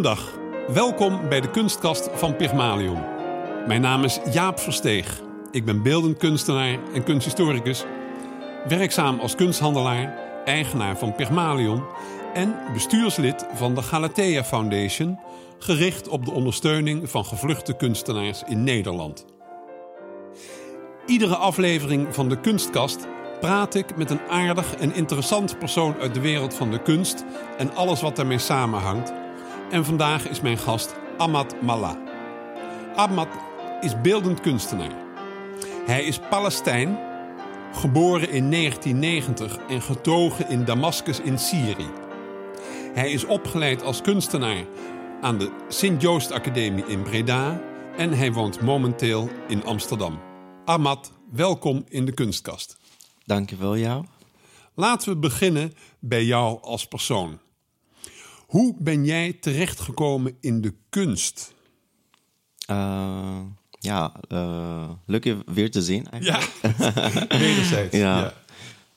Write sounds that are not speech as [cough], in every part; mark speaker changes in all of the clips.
Speaker 1: Goedendag, welkom bij de kunstkast van Pygmalion. Mijn naam is Jaap Versteeg. Ik ben beeldend kunstenaar en kunsthistoricus, werkzaam als kunsthandelaar, eigenaar van Pygmalion en bestuurslid van de Galatea Foundation, gericht op de ondersteuning van gevluchte kunstenaars in Nederland. Iedere aflevering van de Kunstkast praat ik met een aardig en interessant persoon uit de wereld van de kunst en alles wat daarmee samenhangt. En vandaag is mijn gast Ahmad Mallah. Ahmad is beeldend kunstenaar. Hij is Palestijn, geboren in 1990 en getogen in Damascus in Syrië. Hij is opgeleid als kunstenaar aan de Sint-Joost Academie in Breda en hij woont momenteel in Amsterdam. Ahmad, welkom in de kunstkast.
Speaker 2: Dankjewel jou.
Speaker 1: Laten we beginnen bij jou als persoon. Hoe ben jij terechtgekomen in de kunst?
Speaker 2: Uh, ja, uh, leuk je weer te zien eigenlijk.
Speaker 1: Ja, [laughs] wederzijds.
Speaker 2: ja. ja.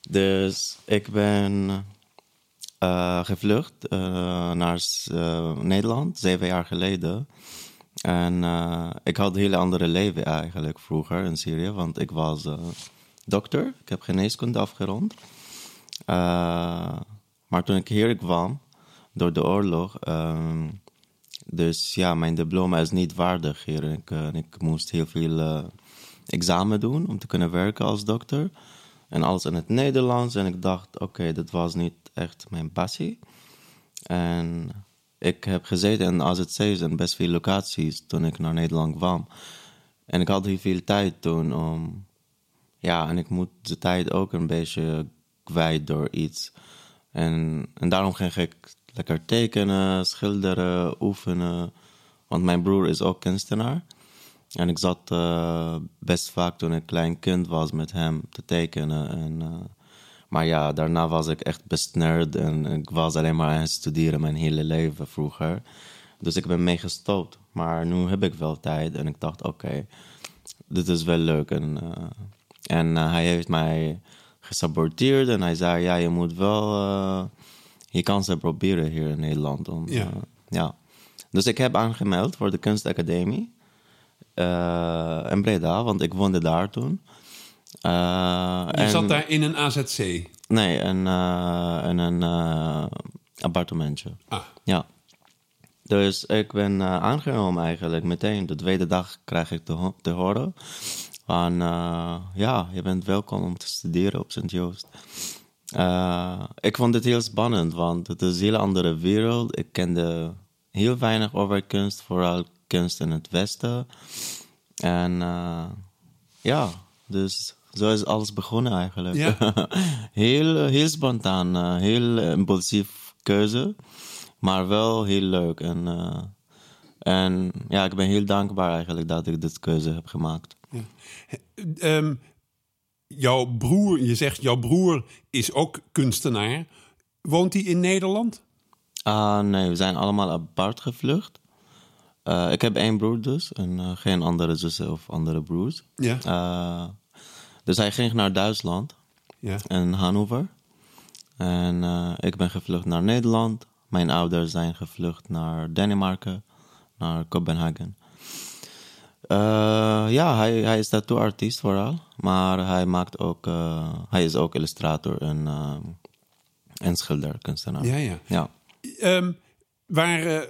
Speaker 2: Dus ik ben uh, gevlucht naar Nederland zeven jaar geleden. En ik had een hele andere leven eigenlijk vroeger in Syrië, want ik was dokter. Ik heb geneeskunde afgerond. maar toen ik hier kwam, door de oorlog. Ehm, dus ja, mijn diploma is niet waardig hier. Ik, uh, ik moest heel veel uh, examen doen om te kunnen werken als dokter. En alles in het Nederlands. En ik dacht, oké, dat was niet echt mijn passie. En ik heb gezeten in AZC's en best veel locaties toen ik naar Nederland kwam. En ik had heel veel tijd toen om... Ja, en ik moet de tijd ook een beetje kwijt door iets. En, en daarom ging ik lekker tekenen, schilderen, oefenen. Want mijn broer is ook kunstenaar. En ik zat uh, best vaak toen ik klein kind was met hem te tekenen. En, uh, maar ja, daarna was ik echt best nerd en ik was alleen maar aan het studeren mijn hele leven vroeger. Dus ik ben mee gestopt. Maar nu heb ik wel tijd en ik dacht, oké, dit is wel leuk. En, uh, en hij heeft mij gesaboteerd en hij zei, ja, je moet wel je kan ze proberen hier in Nederland. Om, ja. Uh, ja. Dus ik heb aangemeld voor de kunstacademie uh, in Breda, want ik woonde daar toen.
Speaker 1: Uh, je en, zat daar in een AZC?
Speaker 2: Nee, in, in een appartementje. Ah. Ja. Dus ik ben aangenomen eigenlijk meteen. De tweede dag krijg ik te, te horen van... ja, je bent welkom om te studeren op Sint-Joost. Uh, ik vond het heel spannend, want het is een hele andere wereld. Ik kende heel weinig over kunst, vooral kunst in het Westen. En uh, ja, dus zo is alles begonnen eigenlijk. Ja. [laughs] heel, heel spontaan, uh, heel impulsief keuze, maar wel heel leuk. En, en ja, ik ben heel dankbaar eigenlijk dat ik dit keuze heb gemaakt. Ja.
Speaker 1: Um, jouw broer, je zegt jouw broer is ook kunstenaar. Woont hij in Nederland?
Speaker 2: Uh, nee, we zijn allemaal apart gevlucht. Uh, ik heb één broer dus en uh, geen andere zussen of andere broers. Ja. Uh, dus hij ging naar Duitsland, ja. in Hannover. En ik ben gevlucht naar Nederland. Mijn ouders zijn gevlucht naar Denemarken, naar Kopenhagen. Uh, ja, hij, hij is tattooartiest vooral. Maar hij, maakt ook, uh, hij is ook illustrator en, uh, en schilder, kunstenaar.
Speaker 1: Ja, ja. ja. Um, waar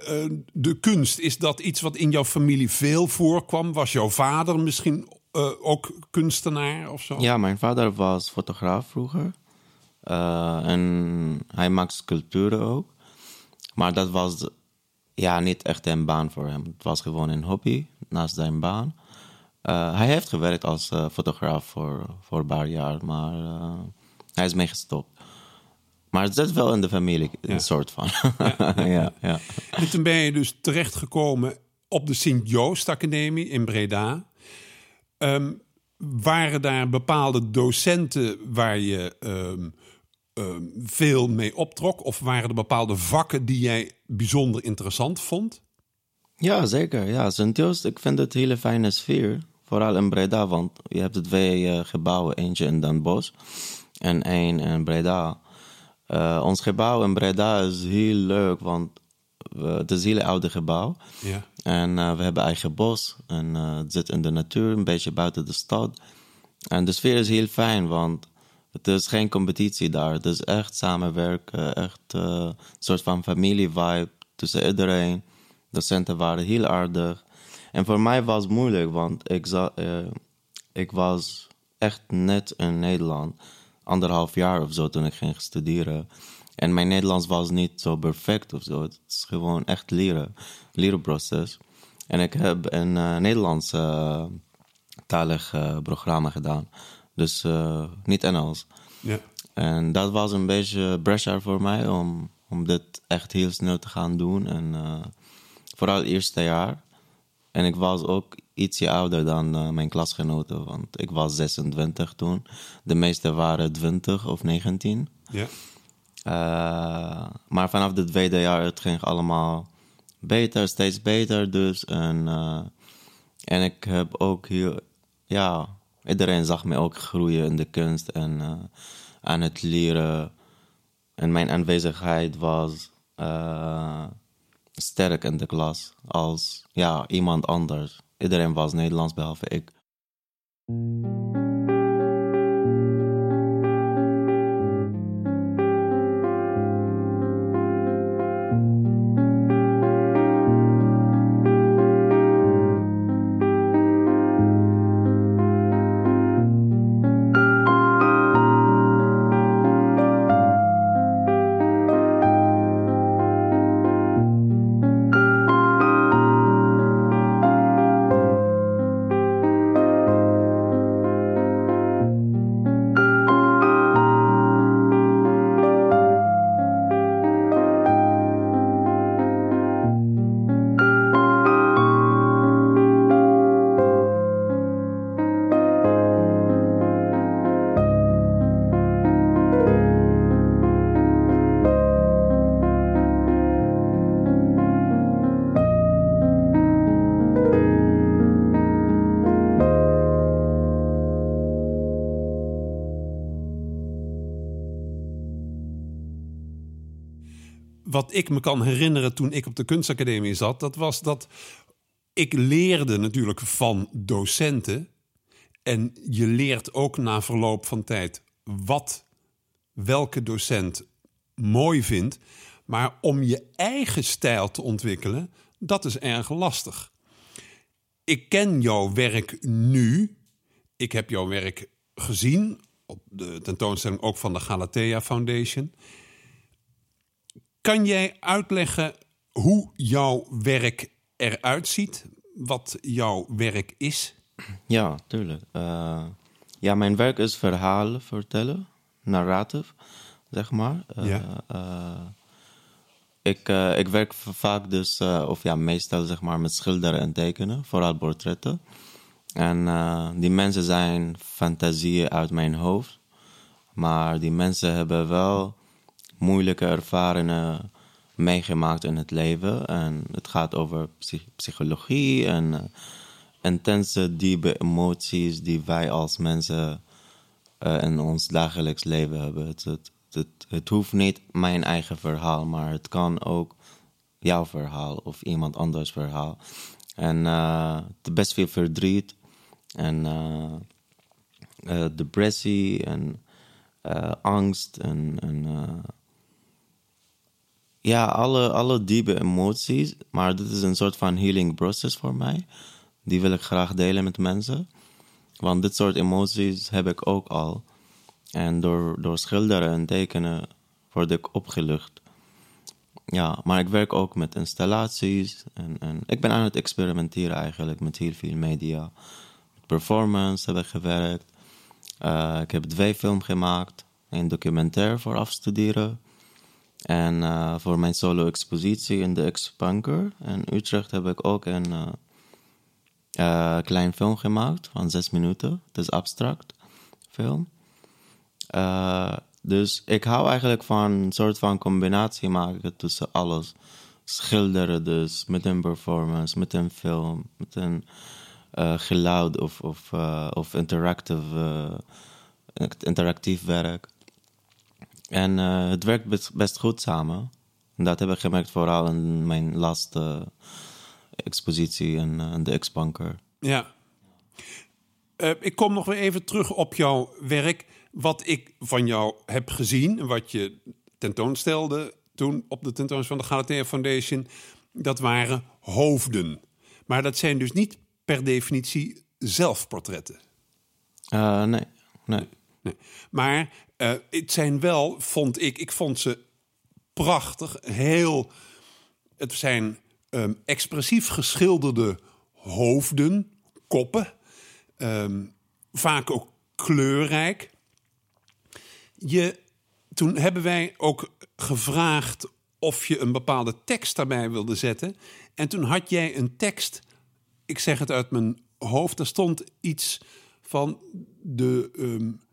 Speaker 1: de kunst, is dat iets wat in jouw familie veel voorkwam? Was jouw vader misschien ook kunstenaar of zo?
Speaker 2: Ja, mijn vader was fotograaf vroeger. en hij maakt sculpturen ook. Maar dat was ja, niet echt een baan voor hem. Het was gewoon een hobby naast zijn baan. Uh, hij heeft gewerkt als uh, fotograaf voor, voor een paar jaar, maar uh, hij is mee gestopt. Maar het zit wel in de familie, een soort van. Ja. [laughs] ja, ja,
Speaker 1: En toen ben je dus terechtgekomen op de Sint-Joost Academie in Breda. Um, waren daar bepaalde docenten waar je um, um, veel mee optrok? Of waren er bepaalde vakken die jij bijzonder interessant vond?
Speaker 2: Ja, zeker. Ja, Sint-Joost, ik vind het een hele fijne sfeer. Vooral in Breda, want je hebt twee uh, gebouwen. Eentje in Den Bosch en één in Breda. Uh, ons gebouw in Breda is heel leuk, want het is een hele oude gebouw.
Speaker 1: Ja.
Speaker 2: En we hebben eigen bos. En het zit in de natuur, een beetje buiten de stad. En de sfeer is heel fijn, want het is geen competitie daar. Het is echt samenwerken, echt een soort van familie-vibe tussen iedereen. Docenten waren heel aardig. En voor mij was het moeilijk, want ik, ik was echt net in Nederland. Anderhalf jaar of zo toen ik ging studeren. En mijn Nederlands was niet zo perfect of zo. Het is gewoon echt leren, lerenproces. En ik heb een uh, Nederlands uh, talig uh, programma gedaan. Dus niet Engels.
Speaker 1: Ja.
Speaker 2: En dat was een beetje pressure voor mij om, om dit echt heel snel te gaan doen. En vooral het eerste jaar. En ik was ook ietsje ouder dan uh, mijn klasgenoten, want ik was 26 toen. De meeste waren 20 of 19.
Speaker 1: Ja.
Speaker 2: Uh, maar vanaf het tweede jaar, het ging allemaal beter, steeds beter dus. En, uh, en ik heb ook hier, ja, iedereen zag me ook groeien in de kunst en aan het leren. En mijn aanwezigheid was sterk in de klas als ja, iemand anders. Iedereen was Nederlands behalve ik.
Speaker 1: Wat ik me kan herinneren toen ik op de kunstacademie zat, dat was dat ik leerde natuurlijk van docenten. En je leert ook na verloop van tijd wat welke docent mooi vindt. Maar om je eigen stijl te ontwikkelen, dat is erg lastig. Ik ken jouw werk nu. Ik heb jouw werk gezien op de tentoonstelling ook van de Galatea Foundation. Kan jij uitleggen hoe jouw werk eruit ziet? Wat jouw werk is?
Speaker 2: Ja, tuurlijk. Uh, ja, mijn werk is verhalen vertellen, narrative, zeg maar. Uh,
Speaker 1: ja.
Speaker 2: Uh, ik, ik werk vaak dus, of ja, meestal zeg maar met schilderen en tekenen, vooral portretten. En die mensen zijn fantasieën uit mijn hoofd. Maar die mensen hebben wel moeilijke ervaringen meegemaakt in het leven. En het gaat over psychologie en uh, intense, diepe emoties die wij als mensen uh, in ons dagelijks leven hebben. Het, het, hoeft niet mijn eigen verhaal, maar het kan ook jouw verhaal of iemand anders verhaal. En uh, best veel verdriet en depressie en angst en. en ja, alle, alle diepe emoties. Maar dit is een soort van healing process voor mij. Die wil ik graag delen met mensen. Want dit soort emoties heb ik ook al. En door, door schilderen en tekenen word ik opgelucht. Ja, maar ik werk ook met installaties. En, en ik ben aan het experimenteren eigenlijk met heel veel media. Met performance heb ik gewerkt. Uh, ik heb twee films gemaakt. Een documentaire voor afstuderen. En uh, voor mijn solo-expositie in de Expunker in Utrecht heb ik ook een uh, klein film gemaakt van zes minuten. Het is abstract film. dus ik hou eigenlijk van een soort van combinatie maken tussen alles. Schilderen dus, met een performance, met een film, met een geluid of, of, of interactive, interactief werk. En uh, het werkt best, goed samen. En dat heb ik gemerkt vooral in mijn laatste expositie in, in de X-Bunker.
Speaker 1: Ja. Uh, ik kom nog weer even terug op jouw werk. Wat ik van jou heb gezien, wat je tentoonstelde toen op de tentoonstelling van de Galatea Foundation, dat waren hoofden. Maar dat zijn dus niet per definitie zelfportretten.
Speaker 2: Uh, nee, nee.
Speaker 1: nee. Maar uh, het zijn wel, vond ik, ik vond ze prachtig, heel. Het zijn um, expressief geschilderde hoofden, koppen, um, vaak ook kleurrijk. Je, toen hebben wij ook gevraagd of je een bepaalde tekst daarbij wilde zetten. En toen had jij een tekst, ik zeg het uit mijn hoofd, er stond iets van de. Um,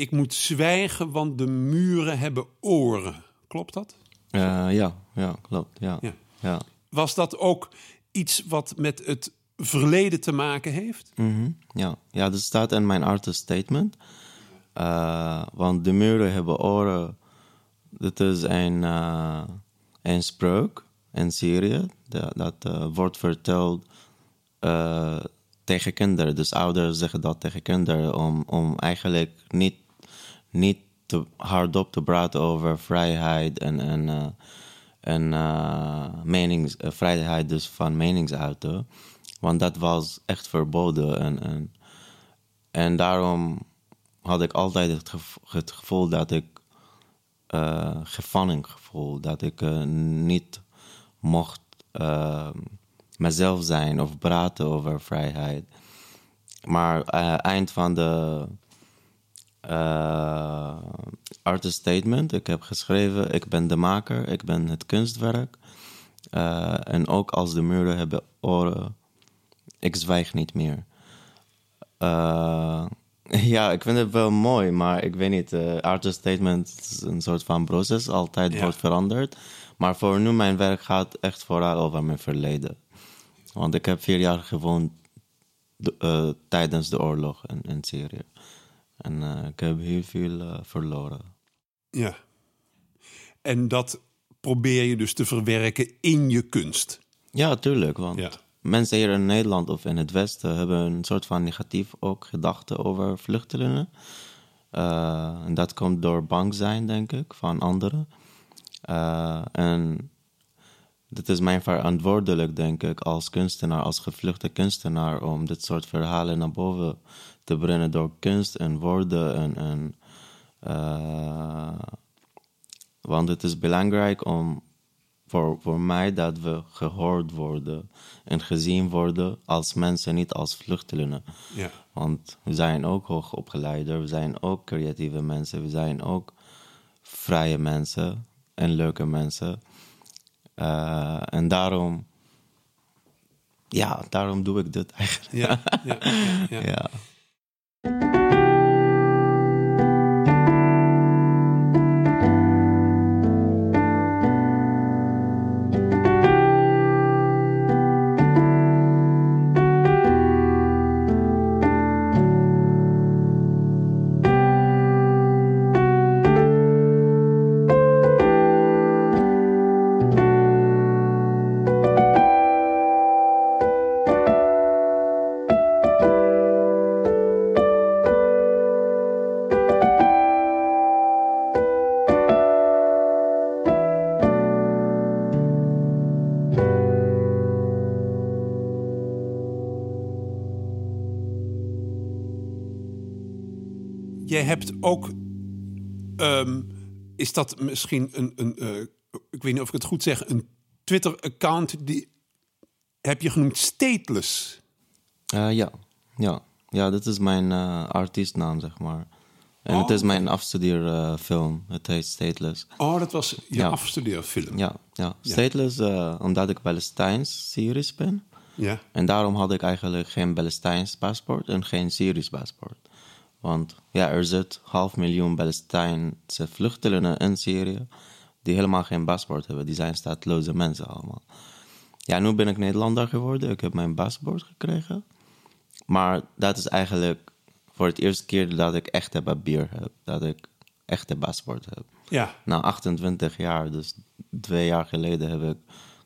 Speaker 1: ik moet zwijgen, want de muren hebben oren. Klopt dat?
Speaker 2: Uh, ja, ja, klopt. Ja. Ja. ja.
Speaker 1: Was dat ook iets wat met het verleden te maken heeft?
Speaker 2: Mm -hmm. Ja, ja, dat staat in mijn artist statement. Uh, want de muren hebben oren. Dat is een, uh, een spreuk in Syrië. Dat, dat wordt verteld tegen kinderen. Dus ouders zeggen dat tegen kinderen om, om eigenlijk niet, niet te hardop te praten over vrijheid en, en, en menings, vrijheid dus van meningsuiten. Want dat was echt verboden. En, en, en daarom had ik altijd het, gevoel, dat ik uh, gevangen gevoel. Dat ik uh, niet mocht uh, mezelf zijn of praten over vrijheid. Maar eind van de artist statement, ik heb geschreven, ik ben de maker, ik ben het kunstwerk. en ook als de muren hebben oren, ik zwijg niet meer. [laughs] Ja, ik vind het wel mooi, maar ik weet niet. Uh, artist statement is een soort van proces, altijd wordt veranderd. Maar voor nu, mijn werk gaat echt vooral over mijn verleden. Want ik heb vier jaar gewoond uh, tijdens de oorlog in, in Syrië. En uh, ik heb heel veel verloren.
Speaker 1: Ja. En dat probeer je dus te verwerken in je kunst.
Speaker 2: Ja, tuurlijk. Want ja mensen hier in Nederland of in het Westen hebben een soort van negatief ook gedachten over vluchtelingen. Uh, en dat komt door bang zijn, denk ik, van anderen. En het is mijn verantwoordelijk, denk ik, als kunstenaar, als gevluchte kunstenaar, om dit soort verhalen naar boven te brengen door kunst en woorden. En, en uh, want het is belangrijk om voor, voor mij dat we gehoord worden en gezien worden als mensen, niet als vluchtelingen.
Speaker 1: Ja.
Speaker 2: Want we zijn ook hoogopgeleide, we zijn ook creatieve mensen, we zijn ook vrije mensen en leuke mensen. Uh, en daarom, ja, daarom doe ik dit eigenlijk.
Speaker 1: ja, ja. ja. ja. [laughs] hebt ook. Um, is dat misschien een. een uh, ik weet niet of ik het goed zeg. Een Twitter-account die. Heb je genoemd Stateless?
Speaker 2: Uh, ja, ja. Ja, dat is mijn uh, artiestnaam, zeg maar. En oh. het is mijn afstudeerfilm. het heet Stateless.
Speaker 1: Oh, dat was je ja. afstudeerfilm?
Speaker 2: Ja, ja. Stateless, omdat ik Palestijns Syrisch ben.
Speaker 1: Ja.
Speaker 2: En daarom had ik eigenlijk geen Palestijns paspoort en geen Syrisch paspoort. Want ja, er zit half miljoen Palestijnse vluchtelingen in Syrië die helemaal geen paspoort hebben. Die zijn staatloze mensen allemaal. Ja, nu ben ik Nederlander geworden. Ik heb mijn paspoort gekregen. Maar dat is eigenlijk voor het eerste keer dat ik echte papier heb. Dat ik echte paspoort heb.
Speaker 1: Ja.
Speaker 2: Na 28 jaar. Dus twee jaar geleden heb ik,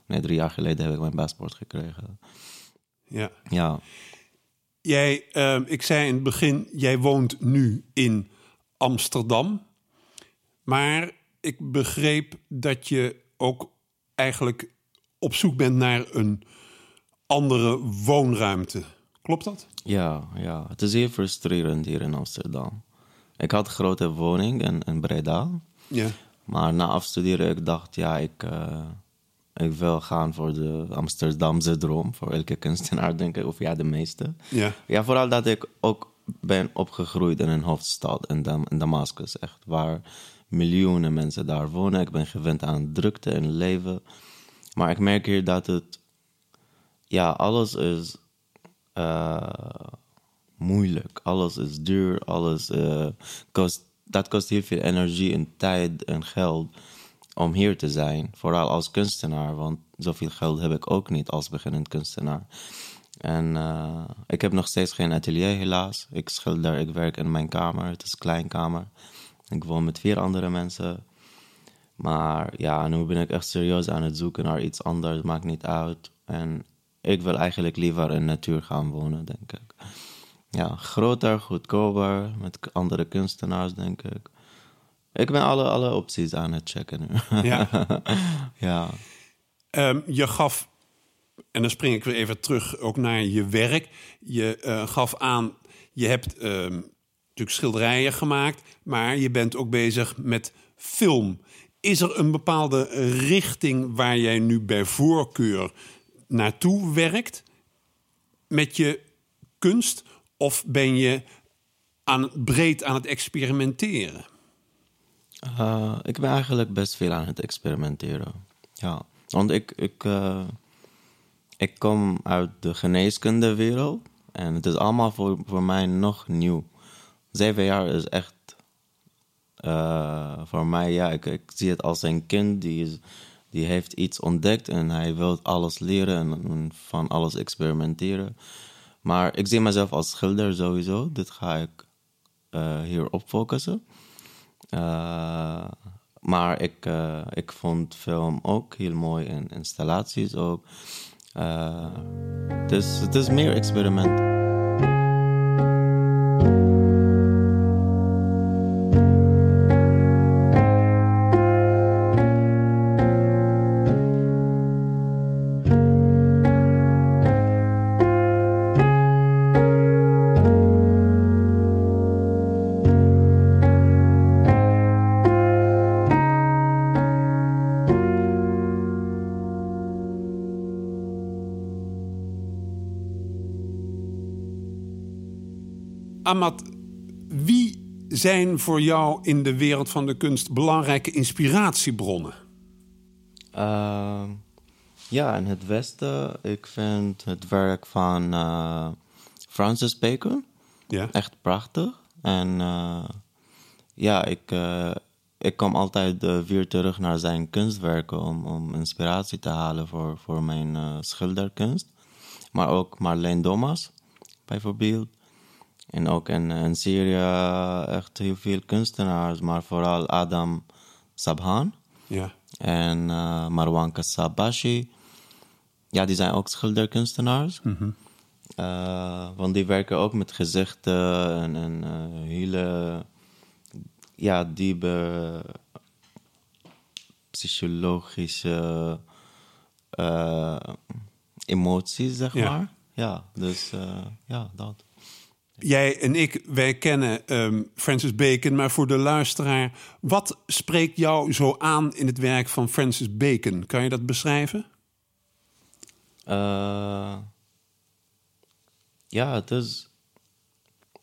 Speaker 2: nee, drie jaar geleden heb ik mijn paspoort gekregen.
Speaker 1: Ja.
Speaker 2: Ja,
Speaker 1: Jij, ehm, ik zei in het begin, jij woont nu in Amsterdam. Maar ik begreep dat je ook eigenlijk op zoek bent naar een andere woonruimte. Klopt dat?
Speaker 2: ja, ja. Het is heel frustrerend hier in Amsterdam. Ik had een grote woning in, in Breda.
Speaker 1: Ja.
Speaker 2: Maar na afstuderen, ik dacht, ja, ik, eh, ik wil gaan voor de Amsterdamse droom. Voor elke kunstenaar, [laughs] denk ik. Of ja, de meeste.
Speaker 1: Ja.
Speaker 2: Ja, vooral dat ik ook ben opgegroeid in een hoofdstad, in, Dam in Damascus, echt. Waar miljoenen mensen daar wonen. Ik ben gewend aan drukte en leven. Maar ik merk hier dat het... Ja, alles is eh, moeilijk. Alles is duur. Alles eh, kost... Dat kost heel veel energie en tijd en geld om hier te zijn. Vooral als kunstenaar, want zoveel geld heb ik ook niet als beginnend kunstenaar. En eh, ik heb nog steeds geen atelier, helaas. Ik schilder, ik werk in mijn kamer. Het is een klein kamer. Ik woon met vier andere mensen. Maar ja, nu ben ik echt serieus aan het zoeken naar iets anders. Maakt niet uit. En ik wil eigenlijk liever in natuur gaan wonen, denk ik. Ja, groter, goedkoper, met andere kunstenaars, denk ik. Ik ben alle, alle opties aan het checken nu.
Speaker 1: Ja. [laughs]
Speaker 2: ja.
Speaker 1: Ehm, je gaf, en dan spring ik weer even terug ook naar je werk. Je eh, gaf aan, je hebt ehm, natuurlijk schilderijen gemaakt, maar je bent ook bezig met film. Is er een bepaalde richting waar jij nu bij voorkeur naartoe werkt met je kunst? Of ben je aan, breed aan het experimenteren?
Speaker 2: Eh, ik ben eigenlijk best veel aan het experimenteren. Ja, want ik, ik, eh, ik kom uit de geneeskundewereld en het is allemaal voor, voor mij nog nieuw. Zeven jaar is echt eh, voor mij, ja, ik, ik zie het als een kind die, is, die heeft iets ontdekt en hij wil alles leren en, van alles experimenteren. Maar ik zie mezelf als schilder sowieso. Dit ga ik eh, hier op focussen. Uh, maar ik, uh, ik vond film ook heel mooi en installaties ook. Uh, dus het is meer experiment.
Speaker 1: Amat, wie zijn voor jou in de wereld van de kunst belangrijke inspiratiebronnen?
Speaker 2: Uh, ja, in het Westen, ik vind het werk van uh, Francis Bacon
Speaker 1: ja.
Speaker 2: echt prachtig. En uh, ja, ik, uh, ik kom altijd weer terug naar zijn kunstwerken om, om inspiratie te halen voor, voor mijn schilderkunst. Maar ook Marlene Domas, bijvoorbeeld. En ook in, in Syrië echt heel veel kunstenaars, maar vooral Adam Sabhan.
Speaker 1: Ja.
Speaker 2: En uh, Marwan Kassabashi. Ja, die zijn ook schilderkunstenaars.
Speaker 1: Mm -hmm.
Speaker 2: uh, want die werken ook met gezichten en, en uh, hele ja, diepe psychologische emoties, zeg
Speaker 1: Ja.
Speaker 2: maar. Ja, dus ja, dat.
Speaker 1: Jij en ik, wij kennen um, Francis Bacon, maar voor de luisteraar, wat spreekt jou zo aan in het werk van Francis Bacon? Kan je dat beschrijven?
Speaker 2: Uh, ja, het is.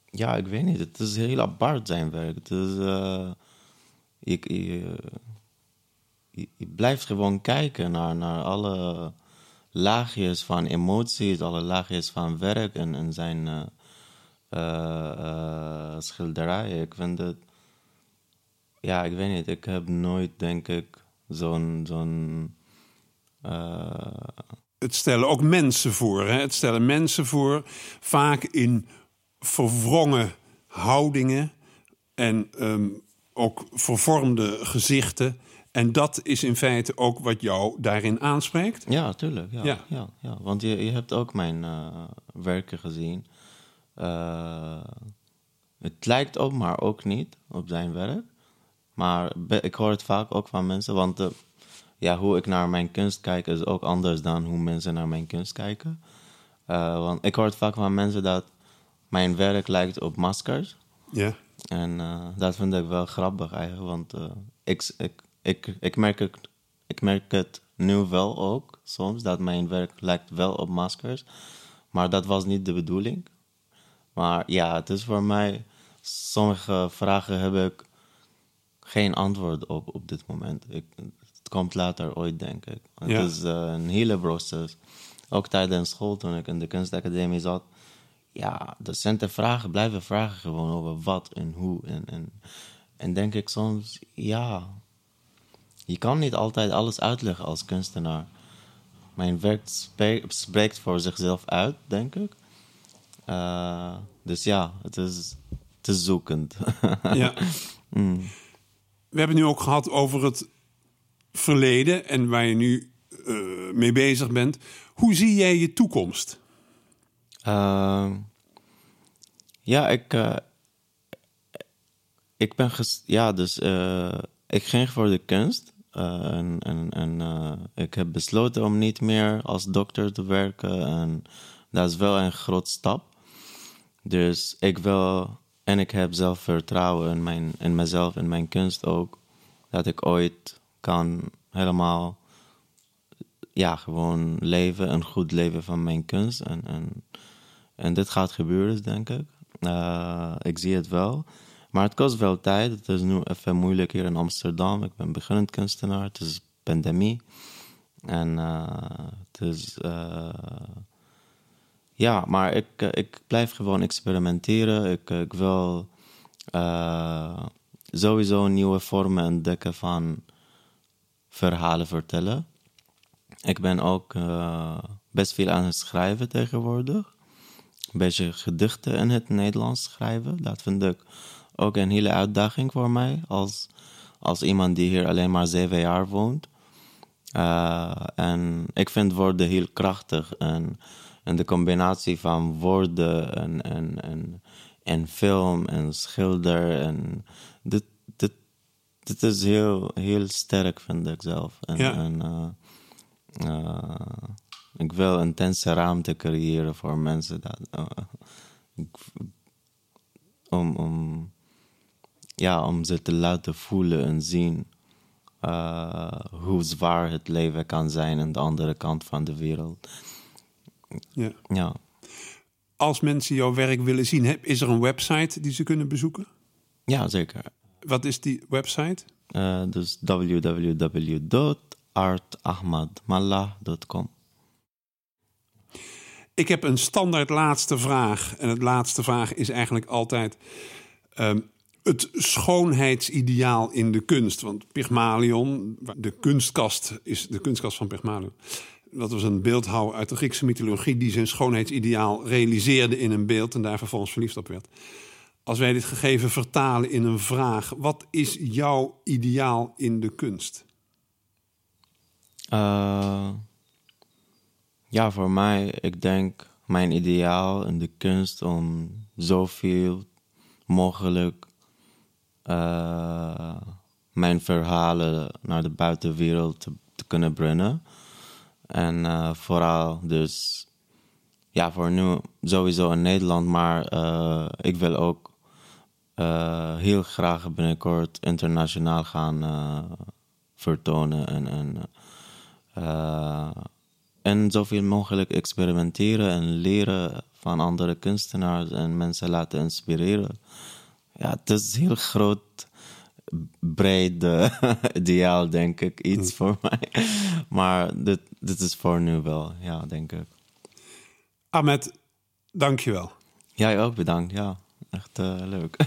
Speaker 2: Ja, ik weet niet. Het is heel apart zijn werk. Het is. Uh, je, je, je, blijft gewoon kijken naar, naar alle laagjes van emoties, alle laagjes van werk en, zijn. Uh, uh, schilderijen. Ik vind het. Ja, ik weet niet. Ik heb nooit, denk ik, zo'n. zo'n uh,
Speaker 1: het stellen ook mensen voor. Hè? Het stellen mensen voor, vaak in verwrongen houdingen en um, ook vervormde gezichten. En dat is in feite ook wat jou daarin aanspreekt?
Speaker 2: Ja, tuurlijk. Ja,
Speaker 1: Ja.
Speaker 2: ja. Ja, Want je, je hebt ook mijn eh, werken gezien. Eh, het lijkt op, maar ook niet op zijn werk. Maar ik hoor het vaak ook van mensen, want eh, ja, hoe ik naar mijn kunst kijk is ook anders dan hoe mensen naar mijn kunst kijken. Eh, want ik hoor het vaak van mensen dat mijn werk lijkt op maskers.
Speaker 1: Ja.
Speaker 2: En dat vind ik wel grappig eigenlijk, want ik, ik, ik, ik, merk het, ik merk het nu wel ook soms, dat mijn werk lijkt wel op maskers. Maar dat was niet de bedoeling. Maar ja, het is voor mij, sommige vragen heb ik geen antwoord op op dit moment. Ik, het komt later ooit, denk ik. Het
Speaker 1: Ja.
Speaker 2: is eh, een hele proces. Ook tijdens school, toen ik in de kunstacademie zat. Ja, docenten vragen, blijven vragen gewoon over wat en hoe. En, en, en denk ik soms, ja, je kan niet altijd alles uitleggen als kunstenaar. Mijn werk spreekt voor zichzelf uit, denk ik. Eh, dus ja, het is, het is zoekend. [laughs]
Speaker 1: ja. We hebben het nu ook gehad over het verleden en waar je nu eh, mee bezig bent. Hoe zie jij je toekomst?
Speaker 2: Ehm, ja, ik, eh, ik ben ja, dus ik ging voor de kunst en en, en ik heb besloten om niet meer als dokter te werken en dat is wel een groot stap. Dus ik wil en ik heb zelfvertrouwen in, mijn, in mezelf en mijn kunst ook dat ik ooit kan helemaal ja, gewoon leven, een goed leven van mijn kunst. En, en, en dit gaat gebeuren, denk ik. Eh, ik zie het wel. Maar het kost wel tijd. Het is nu even moeilijk hier in Amsterdam. Ik ben beginnend kunstenaar. Het is pandemie. En eh, het is... eh, ja, maar ik, eh, ik blijf gewoon experimenteren. Ik, ik wil eh, sowieso nieuwe vormen ontdekken van verhalen vertellen. Ik ben ook eh, best veel aan het schrijven tegenwoordig. Een beetje gedichten in het Nederlands schrijven. Dat vind ik ook een hele uitdaging voor mij. Als, als iemand die hier alleen maar zeven jaar woont. Eh, en ik vind woorden heel krachtig. En, en de combinatie van woorden en, en, en, en film en schilder. En dit, dit, dit is heel, heel sterk, vind ik zelf. En,
Speaker 1: Ja.
Speaker 2: en, eh, eh, ik wil intense ruimte creëren voor mensen. Dat, eh, om, om, ja, om ze te laten voelen en zien hoe zwaar het leven kan zijn aan de andere kant van de wereld.
Speaker 1: Ja.
Speaker 2: Ja,
Speaker 1: Als mensen jouw werk willen zien, is er een website die ze kunnen bezoeken?
Speaker 2: ja zeker.
Speaker 1: Wat is die website?
Speaker 2: Eh, dus www.artahmadmallah.com.
Speaker 1: Ik heb een standaard laatste vraag. En het laatste vraag is eigenlijk altijd ehm, het schoonheidsideaal in de kunst. Want Pygmalion, de kunstkast, is de kunstkast van Pygmalion. Dat was een beeldhouwer uit de Griekse mythologie die zijn schoonheidsideaal realiseerde in een beeld en daar vervolgens verliefd op werd. Als wij dit gegeven vertalen in een vraag, wat is jouw ideaal in de kunst?
Speaker 2: Eh, ja, voor mij, ik denk mijn ideaal in de kunst om zoveel mogelijk eh, mijn verhalen naar de buitenwereld te, te kunnen brengen. En eh, vooral dus, ja, voor nu sowieso in Nederland, maar eh, ik wil ook eh, heel graag binnenkort internationaal gaan vertonen en, en en zoveel mogelijk experimenteren en leren van andere kunstenaars en mensen laten inspireren. Ja, het is heel groot, breed eh, [laughs] ideaal, denk ik. Iets voor mij. Maar dit, dit is voor nu wel, ja, denk ik.
Speaker 1: Ahmed, dank je wel.
Speaker 2: Jij ook bedankt, ja. Echt eh, leuk. [laughs]